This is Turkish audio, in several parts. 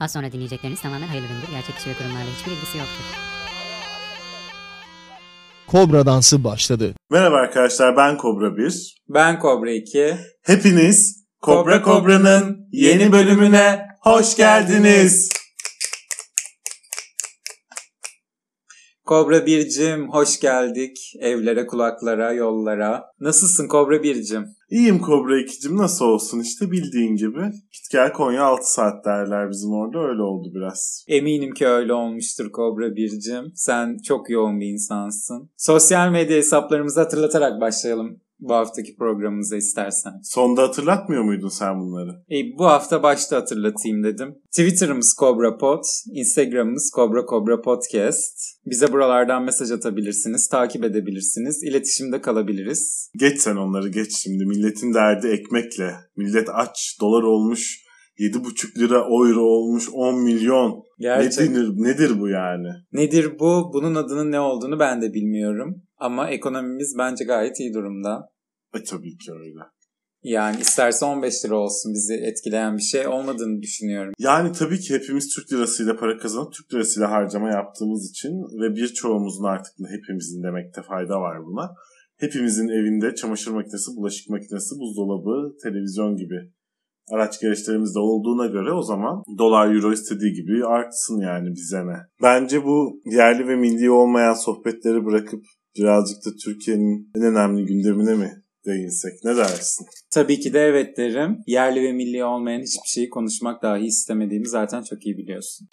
Az sonra dinleyecekleriniz tamamen hayırlı üründür. Gerçek kişi ve kurumlarla hiçbir ilgisi yoktur. Kobra dansı başladı. Merhaba arkadaşlar ben Kobra 1. Ben Kobra 2. Hepiniz Kobra Kobra'nın yeni bölümüne hoş geldiniz. Kobra 1'cim hoş geldik. Evlere, kulaklara, yollara. Nasılsın Kobra 1'cim? İyiyim Kobra 2'cim nasıl olsun işte bildiğin gibi. Git gel Konya 6 saat derler bizim orada öyle oldu biraz. Eminim ki öyle olmuştur Kobra 1'cim. Sen çok yoğun bir insansın. Sosyal medya hesaplarımızı hatırlatarak başlayalım bu haftaki programımıza istersen. Sonda hatırlatmıyor muydun sen bunları? E, bu hafta başta hatırlatayım dedim. Twitter'ımız Cobra Pod, Instagram'ımız Cobra Cobra Podcast. Bize buralardan mesaj atabilirsiniz, takip edebilirsiniz, iletişimde kalabiliriz. Geç sen onları geç şimdi. Milletin derdi ekmekle. Millet aç, dolar olmuş 7,5 lira euro olmuş 10 milyon. Gerçek. Nedir, nedir bu yani? Nedir bu? Bunun adının ne olduğunu ben de bilmiyorum. Ama ekonomimiz bence gayet iyi durumda. E tabii ki öyle. Yani isterse 15 lira olsun bizi etkileyen bir şey olmadığını düşünüyorum. Yani tabii ki hepimiz Türk lirasıyla para kazanıp Türk lirasıyla harcama yaptığımız için ve birçoğumuzun artık hepimizin demekte fayda var buna. Hepimizin evinde çamaşır makinesi, bulaşık makinesi, buzdolabı, televizyon gibi araç gereçlerimiz de olduğuna göre o zaman dolar euro istediği gibi artsın yani bize ne. Bence bu yerli ve milli olmayan sohbetleri bırakıp birazcık da Türkiye'nin en önemli gündemine mi değinsek ne dersin? Tabii ki de evet derim. Yerli ve milli olmayan hiçbir şeyi konuşmak dahi istemediğimi zaten çok iyi biliyorsun.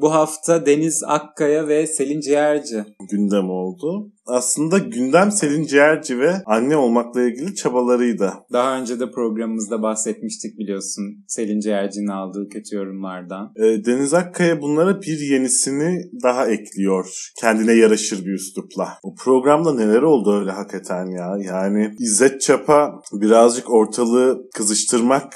Bu hafta Deniz Akkaya ve Selin Ciğerci. Gündem oldu. Aslında gündem Selin Ciğerci ve anne olmakla ilgili çabalarıydı. Daha önce de programımızda bahsetmiştik biliyorsun Selin Ciğerci'nin aldığı kötü yorumlardan. Ee, Deniz Akkaya bunlara bir yenisini daha ekliyor. Kendine yaraşır bir üslupla. O programda neler oldu öyle hakikaten ya. Yani İzzet Çapa birazcık ortalığı kızıştırmak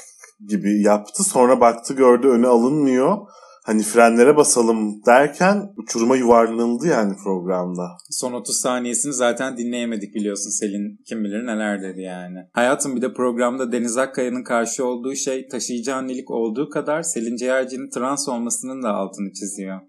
gibi yaptı. Sonra baktı gördü önü alınmıyor hani frenlere basalım derken uçuruma yuvarlanıldı yani programda. Son 30 saniyesini zaten dinleyemedik biliyorsun Selin kim bilir neler dedi yani. Hayatım bir de programda Deniz Akkaya'nın karşı olduğu şey taşıyıcı annelik olduğu kadar Selin Ciğerci'nin trans olmasının da altını çiziyor.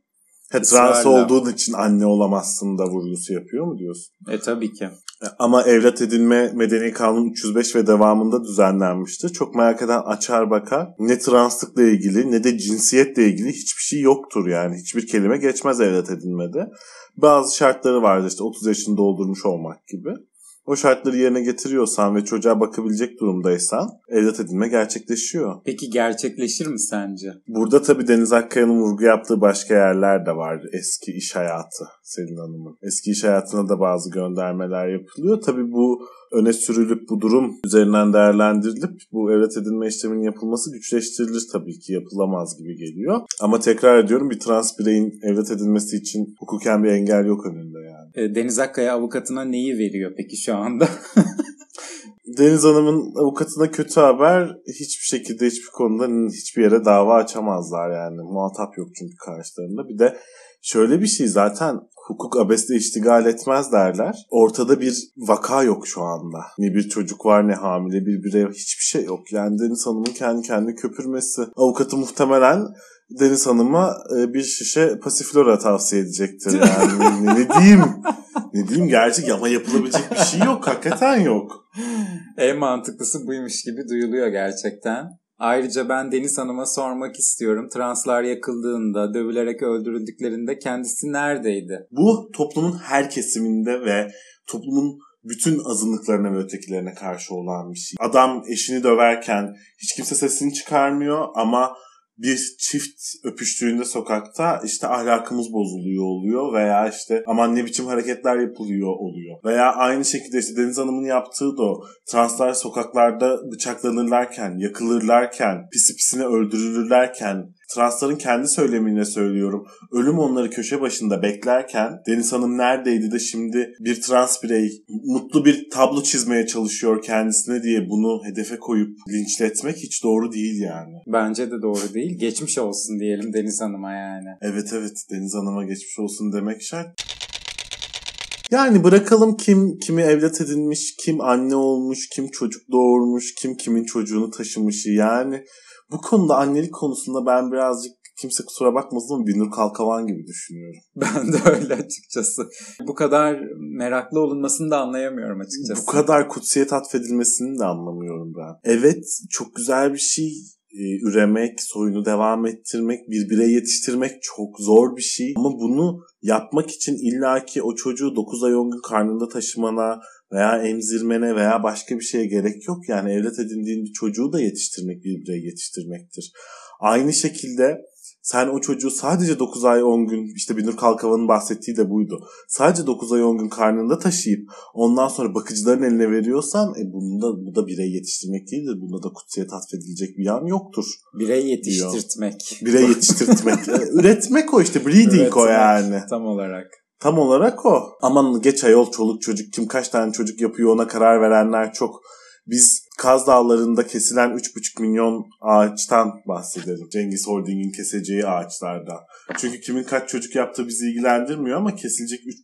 He, trans olduğun için anne olamazsın da vurgusu yapıyor mu diyorsun? E tabii ki. Ama evlat edinme medeni kanun 305 ve devamında düzenlenmişti. Çok merak eden açar bakar. Ne translıkla ilgili ne de cinsiyetle ilgili hiçbir şey yoktur yani. Hiçbir kelime geçmez evlat edinmede. Bazı şartları vardır işte 30 yaşını doldurmuş olmak gibi o şartları yerine getiriyorsan ve çocuğa bakabilecek durumdaysan evlat edinme gerçekleşiyor. Peki gerçekleşir mi sence? Burada tabii Deniz Akkaya'nın vurgu yaptığı başka yerler de var. Eski iş hayatı Selin Hanım'ın. Eski iş hayatına da bazı göndermeler yapılıyor. Tabii bu öne sürülüp bu durum üzerinden değerlendirilip bu evlat edinme işleminin yapılması güçleştirilir tabii ki yapılamaz gibi geliyor. Ama tekrar ediyorum bir trans bireyin evlat edinmesi için hukuken bir engel yok önünde Deniz Akkaya avukatına neyi veriyor peki şu anda? Deniz Hanım'ın avukatına kötü haber hiçbir şekilde hiçbir konuda hiçbir yere dava açamazlar yani. Muhatap yok çünkü karşılarında. Bir de şöyle bir şey zaten hukuk abesle iştigal etmez derler. Ortada bir vaka yok şu anda. Ne bir çocuk var ne hamile bir birey hiçbir şey yok. Yani Deniz Hanım'ın kendi kendine köpürmesi. Avukatı muhtemelen Deniz Hanım'a e, bir şişe pasiflora tavsiye edecektir yani. ne, ne diyeyim? Ne diyeyim gerçek ama yapılabilecek bir şey yok. Hakikaten yok. En mantıklısı buymuş gibi duyuluyor gerçekten. Ayrıca ben Deniz Hanım'a sormak istiyorum. Translar yakıldığında, dövülerek öldürüldüklerinde kendisi neredeydi? Bu toplumun her kesiminde ve toplumun bütün azınlıklarına ve ötekilerine karşı olan bir şey. Adam eşini döverken hiç kimse sesini çıkarmıyor ama bir çift öpüştüğünde sokakta işte ahlakımız bozuluyor oluyor veya işte aman ne biçim hareketler yapılıyor oluyor. Veya aynı şekilde işte Deniz Hanım'ın yaptığı da o translar sokaklarda bıçaklanırlarken, yakılırlarken, pisi pisine öldürülürlerken transların kendi söylemiyle söylüyorum. Ölüm onları köşe başında beklerken Deniz Hanım neredeydi de şimdi bir trans birey mutlu bir tablo çizmeye çalışıyor kendisine diye bunu hedefe koyup linçletmek hiç doğru değil yani. Bence de doğru değil. Geçmiş olsun diyelim Deniz Hanım'a yani. Evet evet Deniz Hanım'a geçmiş olsun demek şart. Yani bırakalım kim kimi evlat edinmiş, kim anne olmuş, kim çocuk doğurmuş, kim kimin çocuğunu taşımış. Yani Bu konuda annelik konusunda ben birazcık kimse kusura bakmasın ama Binur Kalkavan gibi düşünüyorum. Ben de öyle açıkçası. Bu kadar meraklı olunmasını da anlayamıyorum açıkçası. Bu kadar kutsiyet atfedilmesini de anlamıyorum ben. Evet çok güzel bir şey e, üremek, soyunu devam ettirmek, bir birey yetiştirmek çok zor bir şey. Ama bunu yapmak için illaki o çocuğu 9 ay 10 gün karnında taşımana veya emzirmene veya başka bir şeye gerek yok. Yani evlat edindiğin bir çocuğu da yetiştirmek bir birey yetiştirmektir. Aynı şekilde sen o çocuğu sadece 9 ay 10 gün işte Binur Kalkavan'ın bahsettiği de buydu. Sadece 9 ay 10 gün karnında taşıyıp ondan sonra bakıcıların eline veriyorsan e bunda bu da birey yetiştirmek değildir. Bunda da kutsiyet atfedilecek bir yan yoktur. Birey yetiştirtmek. Birey yetiştirtmek. Üretmek o işte. Breeding o Üretmek, yani. Tam olarak. Tam olarak o. Aman geç ayol çoluk çocuk kim kaç tane çocuk yapıyor ona karar verenler çok. Biz Kaz Dağları'nda kesilen 3,5 milyon ağaçtan bahsedelim. Cengiz Holding'in keseceği ağaçlarda. Çünkü kimin kaç çocuk yaptığı bizi ilgilendirmiyor ama kesilecek 3,5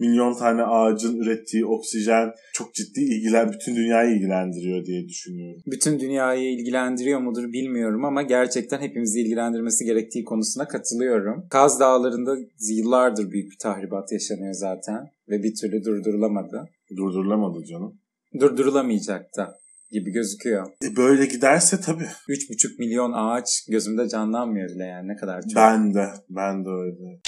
milyon tane ağacın ürettiği oksijen çok ciddi ilgilen bütün dünyayı ilgilendiriyor diye düşünüyorum. Bütün dünyayı ilgilendiriyor mudur bilmiyorum ama gerçekten hepimizi ilgilendirmesi gerektiği konusuna katılıyorum. Kaz Dağları'nda yıllardır büyük bir tahribat yaşanıyor zaten ve bir türlü durdurulamadı. Durdurulamadı canım. Durdurulamayacak da gibi gözüküyor. E böyle giderse tabii. 3,5 milyon ağaç gözümde canlanmıyor bile yani ne kadar çok. Ben de. Ben de öyle.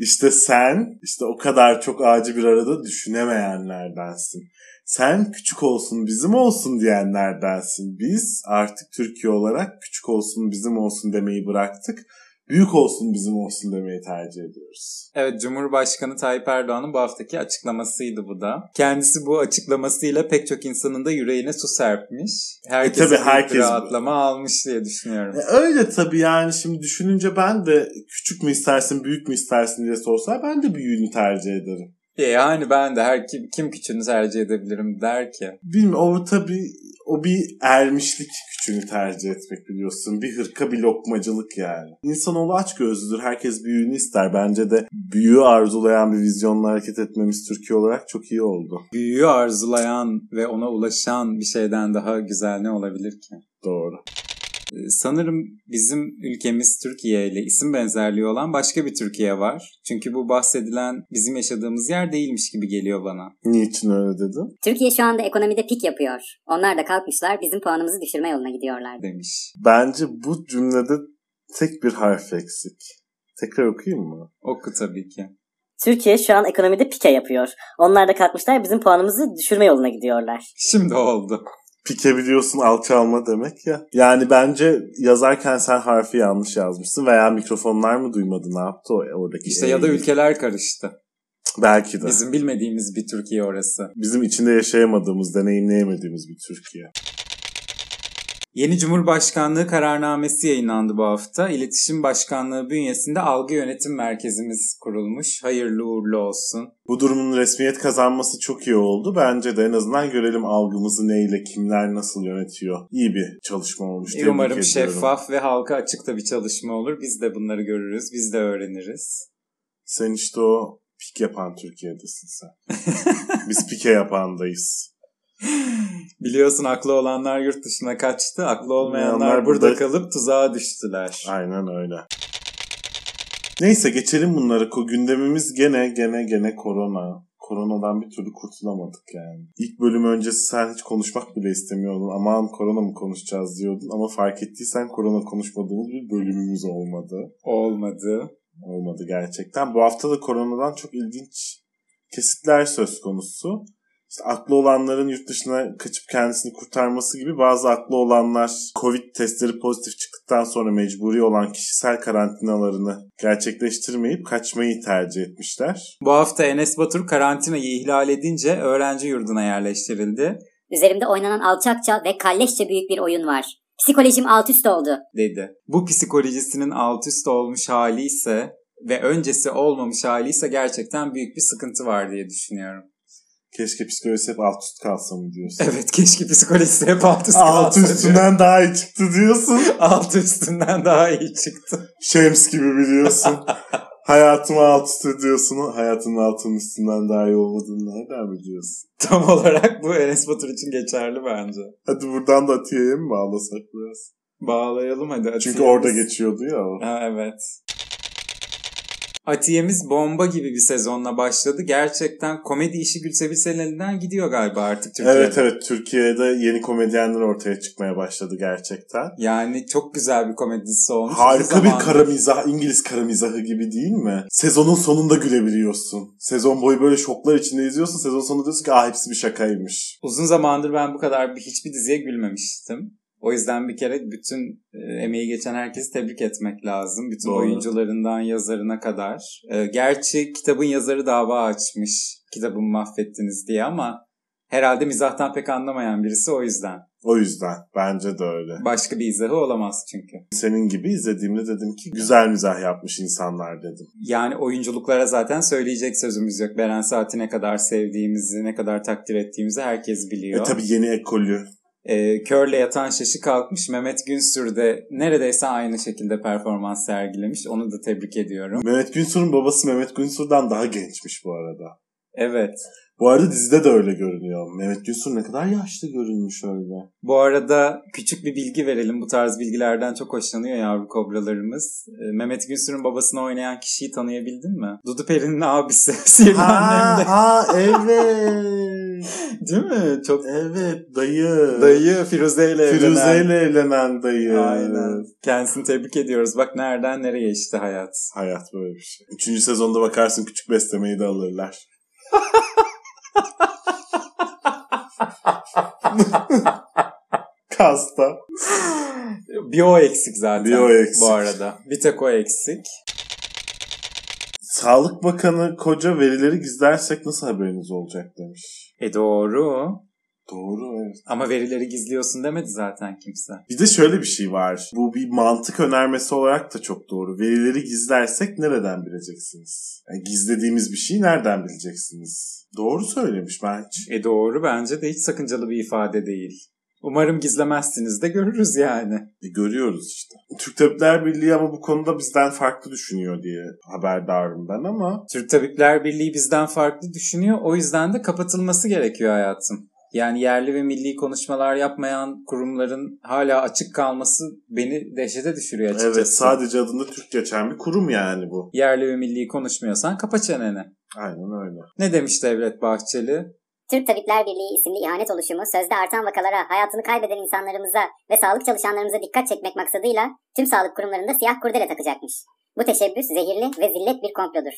İşte sen işte o kadar çok ağacı bir arada düşünemeyenlerdensin. Sen küçük olsun bizim olsun diyenlerdensin. Biz artık Türkiye olarak küçük olsun bizim olsun demeyi bıraktık. Büyük olsun bizim olsun demeyi tercih ediyoruz. Evet Cumhurbaşkanı Tayyip Erdoğan'ın bu haftaki açıklamasıydı bu da. Kendisi bu açıklamasıyla pek çok insanın da yüreğine su serpmiş. Herkes E tabii herkes- rahatlama almış diye düşünüyorum. E öyle tabii yani şimdi düşününce ben de küçük mü istersin büyük mü istersin diye sorsa ben de büyüğünü tercih ederim. Yani ben de her kim, kim küçüğünü tercih edebilirim der ki. Bilmiyorum o tabii o bir ermişlik küçüğünü tercih etmek biliyorsun. Bir hırka bir lokmacılık yani. İnsanoğlu aç gözlüdür. Herkes büyüğünü ister. Bence de büyüğü arzulayan bir vizyonla hareket etmemiz Türkiye olarak çok iyi oldu. Büyüğü arzulayan ve ona ulaşan bir şeyden daha güzel ne olabilir ki? Doğru. Ee, Sanırım bizim ülkemiz Türkiye ile isim benzerliği olan başka bir Türkiye var. Çünkü bu bahsedilen bizim yaşadığımız yer değilmiş gibi geliyor bana Niçin öyle dedin? Türkiye şu anda ekonomide pik yapıyor. Onlar da kalkmışlar bizim puanımızı düşürme yoluna gidiyorlar. demiş. Bence bu cümlede tek bir harf eksik. Tekrar okuyayım mı? Oku tabii ki. Türkiye şu an ekonomide pike yapıyor. Onlar da kalkmışlar bizim puanımızı düşürme yoluna gidiyorlar. Şimdi oldu. Pike biliyorsun alçalma demek ya. Yani bence yazarken sen harfi yanlış yazmışsın veya mikrofonlar mı duymadı ne yaptı o oradaki? İşte ya da ülkeler karıştı. Belki de. Bizim bilmediğimiz bir Türkiye orası. Bizim içinde yaşayamadığımız, deneyimleyemediğimiz bir Türkiye. Yeni Cumhurbaşkanlığı kararnamesi yayınlandı bu hafta. İletişim Başkanlığı bünyesinde algı yönetim merkezimiz kurulmuş. Hayırlı uğurlu olsun. Bu durumun resmiyet kazanması çok iyi oldu. Bence de en azından görelim algımızı neyle, kimler nasıl yönetiyor. İyi bir çalışma olmuş. Tebrik Umarım şeffaf ve halka açık da bir çalışma olur. Biz de bunları görürüz. Biz de öğreniriz. Sen işte o pik yapan Türkiye'desin sen. Biz pike yapandayız. Biliyorsun aklı olanlar yurt dışına kaçtı. Aklı olmayanlar burada burada- kalıp tuzağa düştüler. Aynen öyle. Neyse geçelim bunları. Gündemimiz gene gene gene korona. Koronadan bir türlü kurtulamadık yani. İlk bölüm öncesi sen hiç konuşmak bile istemiyordun. Aman korona mı konuşacağız diyordun. Ama fark ettiysen korona konuşmadığımız bir bölümümüz olmadı. Olmadı. Olmadı gerçekten. Bu hafta da koronadan çok ilginç kesitler söz konusu. İşte aklı olanların yurt dışına kaçıp kendisini kurtarması gibi bazı aklı olanlar Covid testleri pozitif çıktıktan sonra mecburi olan kişisel karantinalarını gerçekleştirmeyip kaçmayı tercih etmişler. Bu hafta Enes Batur karantinayı ihlal edince öğrenci yurduna yerleştirildi Üzerimde oynanan alçakça ve kalleşçe büyük bir oyun var. Psikolojim alt üst oldu. dedi. Bu psikolojisinin alt üst olmuş hali ise ve öncesi olmamış hali ise gerçekten büyük bir sıkıntı var diye düşünüyorum. Keşke psikolojisi hep alt üst kalsa mı diyorsun? Evet keşke psikolojisi hep alt üst alt kalsa diyor. üstünden daha iyi çıktı diyorsun. alt üstünden daha iyi çıktı. Şems gibi biliyorsun. Hayatımı alt üst ediyorsun. Hayatının altının üstünden daha iyi olmadığını nereden biliyorsun? Tam olarak bu Enes Batur için geçerli bence. Hadi buradan da Atiye'ye mi bağlasak biraz? Bağlayalım hadi. Çünkü Atiye'miz- orada geçiyordu ya o. Ha, evet. Atiye'miz bomba gibi bir sezonla başladı. Gerçekten komedi işi Gülsevi Selen'inden gidiyor galiba artık Türkiye'de. Evet evet Türkiye'de yeni komedyenler ortaya çıkmaya başladı gerçekten. Yani çok güzel bir komedisi olmuş. Harika bir kara mizah, İngiliz kara mizahı gibi değil mi? Sezonun sonunda gülebiliyorsun. Sezon boyu böyle şoklar içinde izliyorsun. Sezon sonunda diyorsun ki ah hepsi bir şakaymış. Uzun zamandır ben bu kadar bir, hiçbir diziye gülmemiştim. O yüzden bir kere bütün e, emeği geçen herkesi tebrik etmek lazım. Bütün Doğru. oyuncularından yazarına kadar. E, gerçi kitabın yazarı dava açmış. Kitabımı mahvettiniz diye ama herhalde mizahtan pek anlamayan birisi o yüzden. O yüzden bence de öyle. Başka bir izahı olamaz çünkü. Senin gibi izlediğimde dedim ki güzel mizah yapmış insanlar dedim. Yani oyunculuklara zaten söyleyecek sözümüz yok. Beren Saat'i ne kadar sevdiğimizi, ne kadar takdir ettiğimizi herkes E biliyor. tabi yeni ekolü. E, körle yatan şaşı kalkmış. Mehmet Günsür de neredeyse aynı şekilde performans sergilemiş. Onu da tebrik ediyorum. Mehmet Günsur'un babası Mehmet Günsur'dan daha gençmiş bu arada. Evet. Bu arada dizide de öyle görünüyor. Mehmet Günsur ne kadar yaşlı görünmüş öyle. Bu arada küçük bir bilgi verelim. Bu tarz bilgilerden çok hoşlanıyor yavru kobralarımız. E, Mehmet Günsür'ün babasını oynayan kişiyi tanıyabildin mi? Dudu Peri'nin abisi. Sihirli aa evet. Değil mi? Çok Evet dayı. Dayı Firuze ile Firuze evlenen. ile evlenen dayı. Aynen. Kendisini tebrik ediyoruz. Bak nereden nereye işte hayat. Hayat böyle bir şey. Üçüncü sezonda bakarsın küçük beslemeyi de alırlar. Kasta. Bir o eksik zaten. Bir o eksik. Bu arada. Bir tek o eksik. Sağlık Bakanı koca verileri gizlersek nasıl haberiniz olacak demiş. E doğru. Doğru evet. Ama verileri gizliyorsun demedi zaten kimse. Bir de şöyle bir şey var. Bu bir mantık önermesi olarak da çok doğru. Verileri gizlersek nereden bileceksiniz? Yani gizlediğimiz bir şeyi nereden bileceksiniz? Doğru söylemiş bence. E doğru bence de hiç sakıncalı bir ifade değil. Umarım gizlemezsiniz de görürüz yani. E, görüyoruz işte. Türk Tabipler Birliği ama bu konuda bizden farklı düşünüyor diye haberdarım ben ama Türk Tabipler Birliği bizden farklı düşünüyor. O yüzden de kapatılması gerekiyor hayatım. Yani yerli ve milli konuşmalar yapmayan kurumların hala açık kalması beni dehşete düşürüyor açıkçası. evet sadece adında Türk geçen bir kurum yani bu. Yerli ve milli konuşmuyorsan kapa çeneni. Aynen öyle. Ne demiş Devlet Bahçeli? Türk Tabipler Birliği isimli ihanet oluşumu sözde artan vakalara, hayatını kaybeden insanlarımıza ve sağlık çalışanlarımıza dikkat çekmek maksadıyla tüm sağlık kurumlarında siyah kurdele takacakmış. Bu teşebbüs zehirli ve zillet bir komplodur.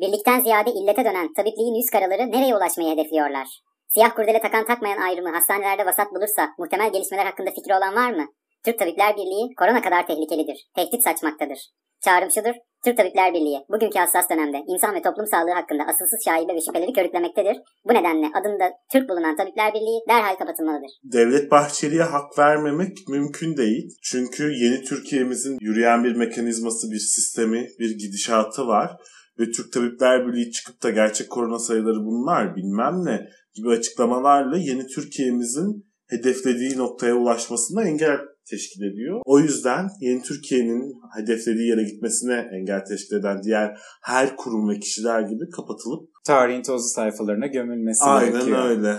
Birlikten ziyade illete dönen tabipliğin yüz karaları nereye ulaşmayı hedefliyorlar? Siyah kurdele takan takmayan ayrımı hastanelerde vasat bulursa muhtemel gelişmeler hakkında fikri olan var mı? Türk Tabipler Birliği korona kadar tehlikelidir. Tehdit saçmaktadır. Çağrım şudur. Türk Tabipler Birliği bugünkü hassas dönemde insan ve toplum sağlığı hakkında asılsız şaibe ve şüpheleri körüklemektedir. Bu nedenle adında Türk bulunan Tabipler Birliği derhal kapatılmalıdır. Devlet Bahçeli'ye hak vermemek mümkün değil. Çünkü yeni Türkiye'mizin yürüyen bir mekanizması, bir sistemi, bir gidişatı var. Ve Türk Tabipler Birliği çıkıp da gerçek korona sayıları bunlar bilmem ne gibi açıklamalarla yeni Türkiye'mizin hedeflediği noktaya ulaşmasına engel teşkil ediyor. O yüzden yeni Türkiye'nin hedeflediği yere gitmesine engel teşkil eden diğer her kurum ve kişiler gibi kapatılıp Tarihin tozlu sayfalarına gömülmesi aynen gerekiyor. öyle.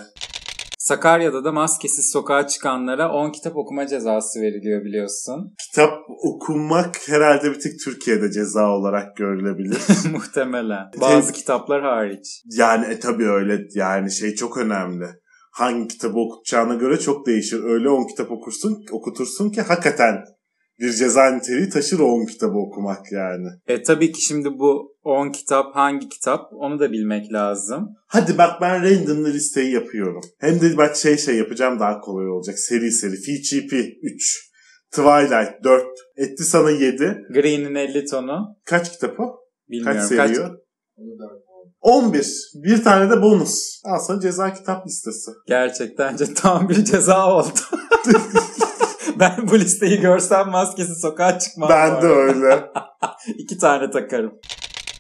Sakarya'da da maskesiz sokağa çıkanlara 10 kitap okuma cezası veriliyor biliyorsun. Kitap okumak herhalde bir tek Türkiye'de ceza olarak görülebilir. Muhtemelen. Bazı kitaplar hariç. yani e, tabii öyle yani şey çok önemli. Hangi kitabı okutacağına göre çok değişir. Öyle 10 kitap okursun, okutursun ki hakikaten bir ceza niteliği taşır o 10 kitabı okumak yani. E tabii ki şimdi bu 10 kitap hangi kitap onu da bilmek lazım. Hadi bak ben randomlı listeyi yapıyorum. Hem de bak şey şey yapacağım daha kolay olacak. Seri seri. FGP 3. Twilight 4. Etti sana 7. Green'in 50 tonu. Kaç kitap o? Bilmiyorum. Kaç seri o? 11. Bir tane de bonus. Al sana ceza kitap listesi. Gerçekten tam bir ceza oldu. ben bu listeyi görsem maskesi sokağa çıkmam. Ben de öyle. İki tane takarım.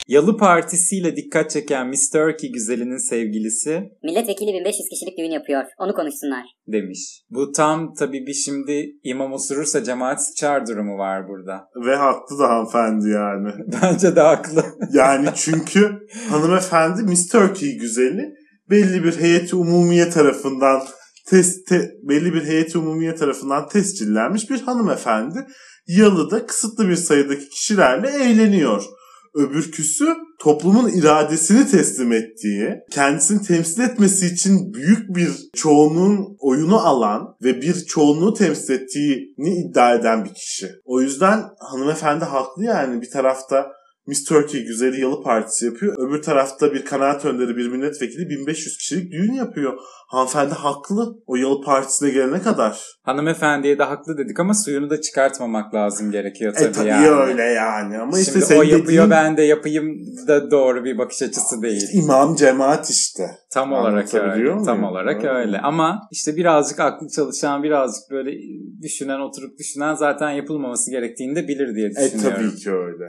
Yalı partisiyle dikkat çeken Miss Turkey güzelinin sevgilisi Milletvekili 1500 kişilik düğün yapıyor. Onu konuşsunlar. demiş. Bu tam tabii bir şimdi imam osurursa cemaat sıçar durumu var burada. Ve haklı da hanımefendi yani. Bence de haklı. Yani çünkü hanımefendi Miss Turkey güzeli belli bir heyeti umumiye tarafından test te- belli bir heyeti umumiye tarafından tescillenmiş bir hanımefendi. Yalı'da kısıtlı bir sayıdaki kişilerle eğleniyor. Öbürküsü toplumun iradesini teslim ettiği, kendisini temsil etmesi için büyük bir çoğunluğun oyunu alan ve bir çoğunluğu temsil ettiğini iddia eden bir kişi. O yüzden hanımefendi haklı yani bir tarafta Miss Turkey güzeli yalı partisi yapıyor. Öbür tarafta bir kanaat önderi bir milletvekili 1500 kişilik düğün yapıyor. Hanımefendi haklı o yalı partisine gelene kadar. Hanımefendiye de haklı dedik ama suyunu da çıkartmamak lazım gerekiyor tabii, e tabii yani. öyle yani ama işte Şimdi o yapıyor dediğin ben de yapayım da doğru bir bakış açısı değil. imam cemaat işte. Tam olarak öyle. Tam muyum? olarak Öyle. öyle. Ama işte birazcık aklı çalışan, birazcık böyle düşünen, oturup düşünen zaten yapılmaması gerektiğini de bilir diye E düşünüyorum. tabii ki öyle.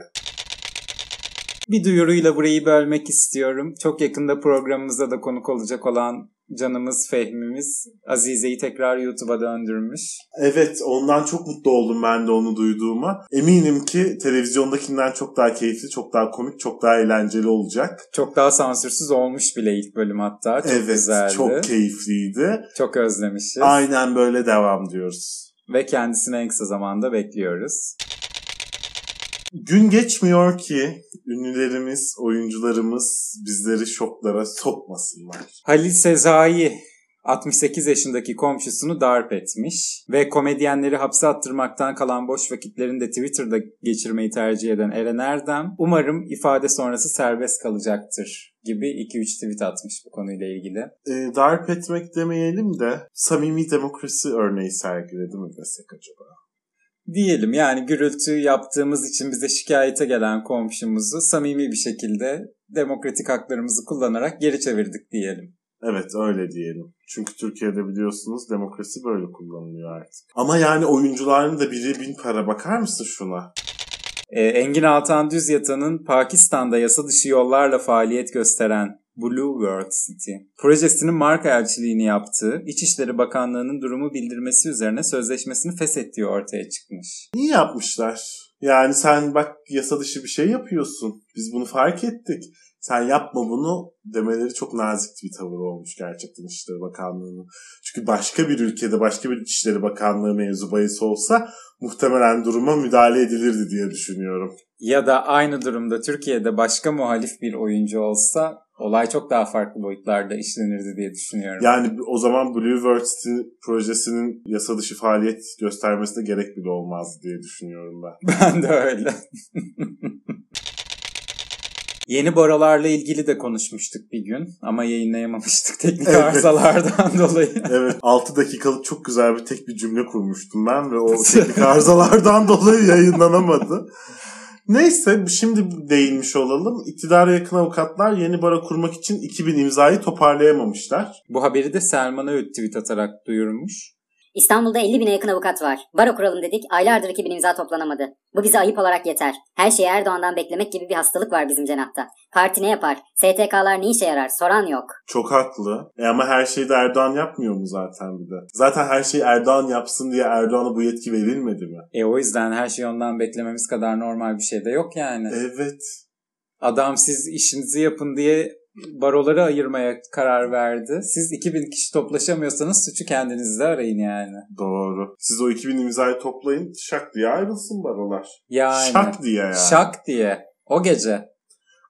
Bir duyuruyla burayı bölmek istiyorum. Çok yakında programımıza da konuk olacak olan canımız Fehmimiz Azize'yi tekrar YouTube'a döndürmüş. Evet ondan çok mutlu oldum ben de onu duyduğuma. Eminim ki televizyondakinden çok daha keyifli, çok daha komik, çok daha eğlenceli olacak. Çok daha sansürsüz olmuş bile ilk bölüm hatta. Çok evet güzeldi. çok keyifliydi. Çok özlemişiz. Aynen böyle devam diyoruz. Ve kendisini en kısa zamanda bekliyoruz. Gün geçmiyor ki ünlülerimiz, oyuncularımız bizleri şoklara sokmasınlar. Halil Sezai 68 yaşındaki komşusunu darp etmiş ve komedyenleri hapse attırmaktan kalan boş vakitlerini de Twitter'da geçirmeyi tercih eden Eren Erdem umarım ifade sonrası serbest kalacaktır gibi 2-3 tweet atmış bu konuyla ilgili. E, darp etmek demeyelim de samimi demokrasi örneği sergiledi mi desek acaba? Diyelim yani gürültü yaptığımız için bize şikayete gelen komşumuzu samimi bir şekilde demokratik haklarımızı kullanarak geri çevirdik diyelim. Evet öyle diyelim. Çünkü Türkiye'de biliyorsunuz demokrasi böyle kullanılıyor artık. Ama yani oyuncuların da biri bin para bakar mısın şuna? Ee, Engin Altan Düz Yatan'ın Pakistan'da yasa dışı yollarla faaliyet gösteren Blue World City projesinin marka elçiliğini yaptığı İçişleri Bakanlığı'nın durumu bildirmesi üzerine sözleşmesini feshettiği ortaya çıkmış. İyi yapmışlar. Yani sen bak yasa dışı bir şey yapıyorsun. Biz bunu fark ettik. Sen yapma bunu demeleri çok nazik bir tavır olmuş gerçekten İçişleri Bakanlığı'nın. Çünkü başka bir ülkede başka bir İçişleri Bakanlığı mevzu bahis olsa muhtemelen duruma müdahale edilirdi diye düşünüyorum. Ya da aynı durumda Türkiye'de başka muhalif bir oyuncu olsa olay çok daha farklı boyutlarda işlenirdi diye düşünüyorum. Yani o zaman Blue World City projesinin yasa dışı faaliyet göstermesine gerek bile olmazdı diye düşünüyorum ben. Ben de öyle. Yeni boralarla ilgili de konuşmuştuk bir gün ama yayınlayamamıştık teknik Evet. arızalardan dolayı. Evet 6 dakikalık çok güzel bir tek bir cümle kurmuştum ben ve o teknik arızalardan dolayı yayınlanamadı. Neyse şimdi değinmiş olalım. İktidara yakın avukatlar yeni bara kurmak için 2000 imzayı toparlayamamışlar. Bu haberi de Selman Öğüt tweet atarak duyurmuş. İstanbul'da 50 bine yakın avukat var. Baro kuralım dedik, aylardır 2000 imza toplanamadı. Bu bize ayıp olarak yeter. Her şeyi Erdoğan'dan beklemek gibi bir hastalık var bizim cenahta. Parti ne yapar? STK'lar ne işe yarar? Soran yok. Çok haklı. E ama her şeyi de Erdoğan yapmıyor mu zaten bir de? Zaten her şeyi Erdoğan yapsın diye Erdoğan'a bu yetki verilmedi mi? E o yüzden her şeyi ondan beklememiz kadar normal bir şey de yok yani. Evet. Adam siz işinizi yapın diye baroları ayırmaya karar verdi. Siz 2000 kişi toplaşamıyorsanız suçu kendinizde arayın yani. Doğru. Siz o 2000 imzayı toplayın şak diye ayrılsın barolar. Yani. Şak diye yani. Şak diye. O gece.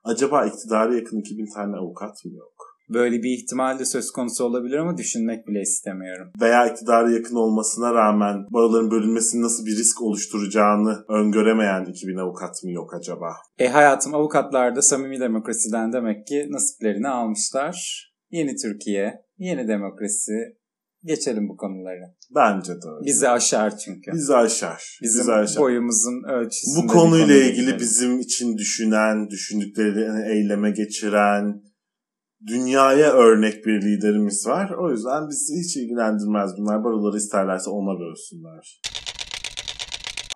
Acaba iktidara yakın 2000 tane avukat mı yok? Böyle bir ihtimal de söz konusu olabilir ama düşünmek bile istemiyorum. Veya iktidara yakın olmasına rağmen baroların bölünmesinin nasıl bir risk oluşturacağını öngöremeyen 2000 avukat mı yok acaba? E hayatım avukatlar da samimi demokrasiden demek ki nasiplerini almışlar. Yeni Türkiye, yeni demokrasi. Geçelim bu konuları. Bence de öyle. Bizi aşar çünkü. Bizi aşar. Bizim Bizi aşar. boyumuzun ölçüsünde Bu konuyla konu ilgili bizim için düşünen, düşündüklerini eyleme geçiren, dünyaya örnek bir liderimiz var. O yüzden bizi hiç ilgilendirmez bunlar. Baroları isterlerse ona bölsünler.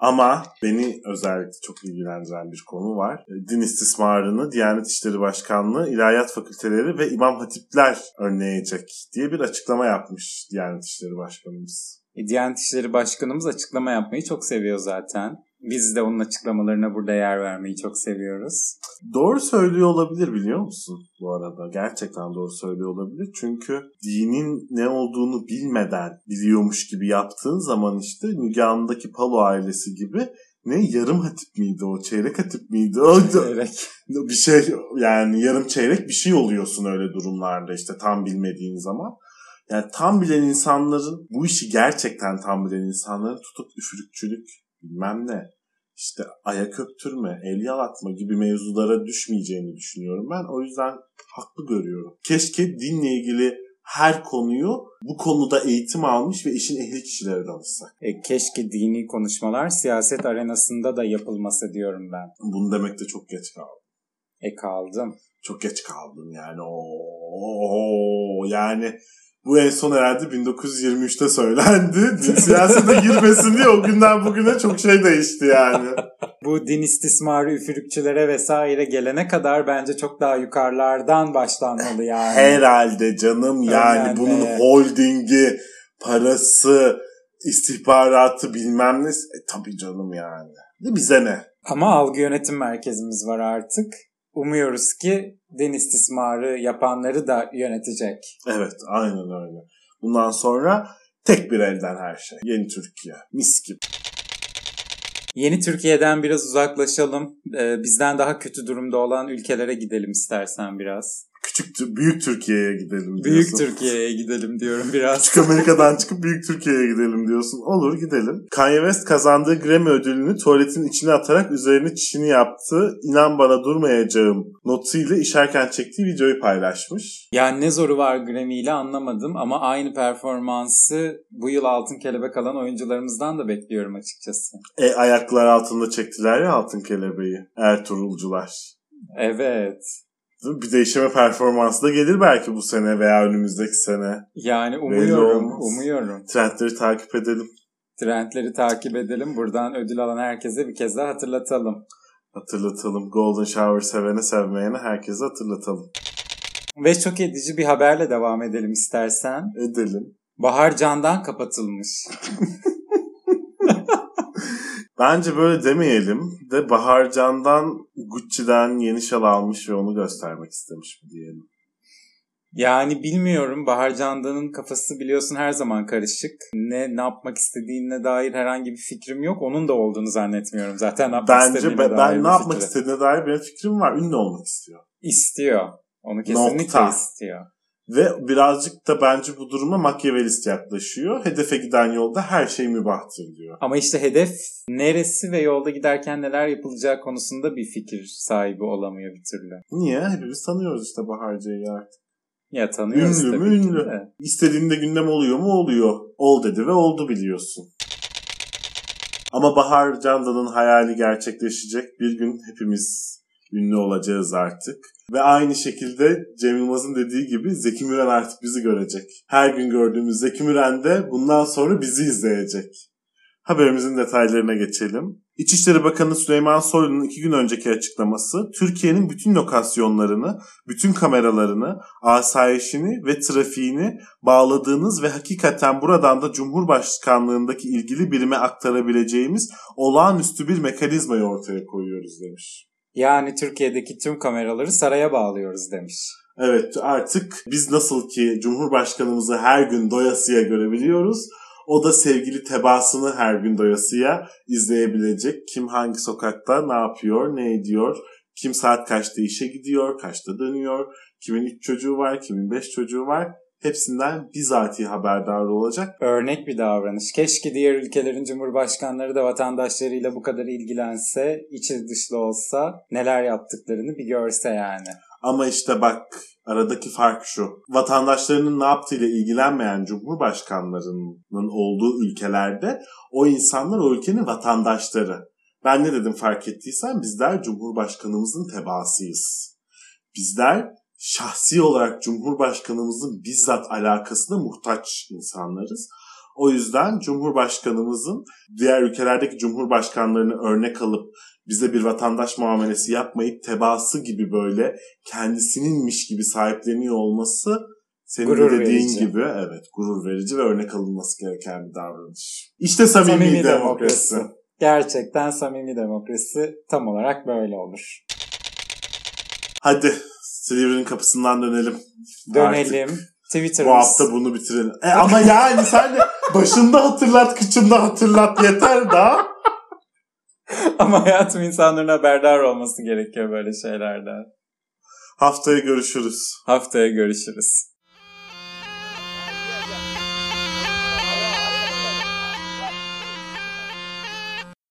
Ama beni özellikle çok ilgilendiren bir konu var. E, Din istismarını Diyanet İşleri Başkanlığı, İlahiyat Fakülteleri ve İmam Hatipler önleyecek diye bir açıklama yapmış Diyanet İşleri Başkanımız. E, Diyanet İşleri Başkanımız açıklama yapmayı çok seviyor zaten. Biz de onun açıklamalarına burada yer vermeyi çok seviyoruz. Doğru söylüyor olabilir biliyor musun bu arada? Gerçekten doğru söylüyor olabilir. Çünkü dinin ne olduğunu bilmeden biliyormuş gibi yaptığın zaman işte Müge Anlı'daki Palo ailesi gibi ne yarım hatip miydi o çeyrek hatip miydi o Evet. bir şey yani yarım çeyrek bir şey oluyorsun öyle durumlarda işte tam bilmediğin zaman. Yani tam bilen insanların bu işi gerçekten tam bilen insanların tutup üfürükçülük bilmem ne işte ayak öptürme, el yalatma gibi mevzulara düşmeyeceğini düşünüyorum ben. O yüzden haklı görüyorum. Keşke dinle ilgili her konuyu bu konuda eğitim almış ve işin ehli kişilere danışsak. E, keşke dini konuşmalar siyaset arenasında da yapılması diyorum ben. Bunu demekte çok geç kaldım. E kaldım. Çok geç kaldım yani. Oo, yani bu en son herhalde 1923'te söylendi. Siyasete girmesin diye o günden bugüne çok şey değişti yani. Bu din istismarı üfürükçülere vesaire gelene kadar bence çok daha yukarılardan başlanmalı yani. Herhalde canım yani Önemli. bunun holdingi, parası, istihbaratı bilmem ne. E, tabii canım yani. Bize ne? Ama algı yönetim merkezimiz var artık. Umuyoruz ki din istismarı yapanları da yönetecek. Evet aynen öyle. Bundan sonra tek bir elden her şey. Yeni Türkiye. Mis gibi. Yeni Türkiye'den biraz uzaklaşalım. Ee, bizden daha kötü durumda olan ülkelere gidelim istersen biraz. Küçük, büyük Türkiye'ye gidelim diyorsun. Büyük Türkiye'ye gidelim diyorum biraz. Küçük Amerika'dan çıkıp Büyük Türkiye'ye gidelim diyorsun. Olur gidelim. Kanye West kazandığı Grammy ödülünü tuvaletin içine atarak üzerine çişini yaptı. İnan bana durmayacağım notuyla işerken çektiği videoyu paylaşmış. Yani ne zoru var Grammy ile anlamadım ama aynı performansı bu yıl Altın Kelebek alan oyuncularımızdan da bekliyorum açıkçası. E, ayaklar altında çektiler ya altın kelebeği. Ertuğrulcular. Evet. Bir değişime performansı da gelir belki bu sene veya önümüzdeki sene. Yani umuyorum, umuyorum. Trendleri takip edelim. Trendleri takip edelim. Buradan ödül alan herkese bir kez daha hatırlatalım. Hatırlatalım. Golden Shower sevene sevmeyene herkese hatırlatalım. Ve çok edici bir haberle devam edelim istersen. Edelim. Bahar Can'dan kapatılmış. Bence böyle demeyelim de Bahar Can'dan Gucci'den yeni şal almış ve onu göstermek istemiş mi diyelim. Yani bilmiyorum Bahar Candan'ın kafası biliyorsun her zaman karışık. Ne ne yapmak istediğine dair herhangi bir fikrim yok. Onun da olduğunu zannetmiyorum zaten. Ne yapmak Bence ben, ben bir ne yapmak fikri. istediğine dair benim fikrim var. Ünlü olmak istiyor. İstiyor. Onu kesinlikle Nokta. istiyor. Ve birazcık da bence bu duruma makyavelist yaklaşıyor. Hedefe giden yolda her şey mübahtır diyor. Ama işte hedef neresi ve yolda giderken neler yapılacağı konusunda bir fikir sahibi olamıyor bir türlü. Niye? Hepimiz tanıyoruz işte Baharcı'yı artık. Ya tanıyoruz Ünlü mü? tabii ki Ünlü. de. İstediğinde gündem oluyor mu? Oluyor. Ol dedi ve oldu biliyorsun. Ama Bahar Candan'ın hayali gerçekleşecek. Bir gün hepimiz ünlü olacağız artık. Ve aynı şekilde Cem Yılmaz'ın dediği gibi Zeki Müren artık bizi görecek. Her gün gördüğümüz Zeki Müren de bundan sonra bizi izleyecek. Haberimizin detaylarına geçelim. İçişleri Bakanı Süleyman Soylu'nun iki gün önceki açıklaması Türkiye'nin bütün lokasyonlarını, bütün kameralarını, asayişini ve trafiğini bağladığınız ve hakikaten buradan da Cumhurbaşkanlığındaki ilgili birime aktarabileceğimiz olağanüstü bir mekanizmayı ortaya koyuyoruz demiş. Yani Türkiye'deki tüm kameraları saraya bağlıyoruz demiş. Evet artık biz nasıl ki Cumhurbaşkanımızı her gün doyasıya görebiliyoruz. O da sevgili tebaasını her gün doyasıya izleyebilecek. Kim hangi sokakta ne yapıyor, ne ediyor, kim saat kaçta işe gidiyor, kaçta dönüyor, kimin üç çocuğu var, kimin beş çocuğu var. Hepsinden bizatihi haberdar olacak. Örnek bir davranış. Keşke diğer ülkelerin cumhurbaşkanları da vatandaşlarıyla bu kadar ilgilense, içi dışlı olsa, neler yaptıklarını bir görse yani. Ama işte bak aradaki fark şu. Vatandaşlarının ne yaptığıyla ilgilenmeyen cumhurbaşkanlarının olduğu ülkelerde o insanlar o ülkenin vatandaşları. Ben ne dedim fark ettiysen bizler cumhurbaşkanımızın tebaasıyız. Bizler şahsi olarak cumhurbaşkanımızın bizzat alakasına muhtaç insanlarız. O yüzden Cumhurbaşkanımızın diğer ülkelerdeki cumhurbaşkanlarını örnek alıp bize bir vatandaş muamelesi yapmayıp tebaası gibi böyle kendisininmiş gibi sahipleniyor olması senin Gurur de dediğin verici. gibi evet gurur verici ve örnek alınması gereken bir davranış. İşte samimi, Samimi demokrasi. demokrasi. Gerçekten samimi demokrasi tam olarak böyle olur. Hadi Silivri'nin kapısından dönelim. Dönelim. Artık Twitter'ımız. bu hafta bunu bitirelim. E ama yani sen de başında hatırlat, kıçında hatırlat yeter daha. Ama hayatım insanların haberdar olması gerekiyor böyle şeylerden. Haftaya görüşürüz. Haftaya görüşürüz.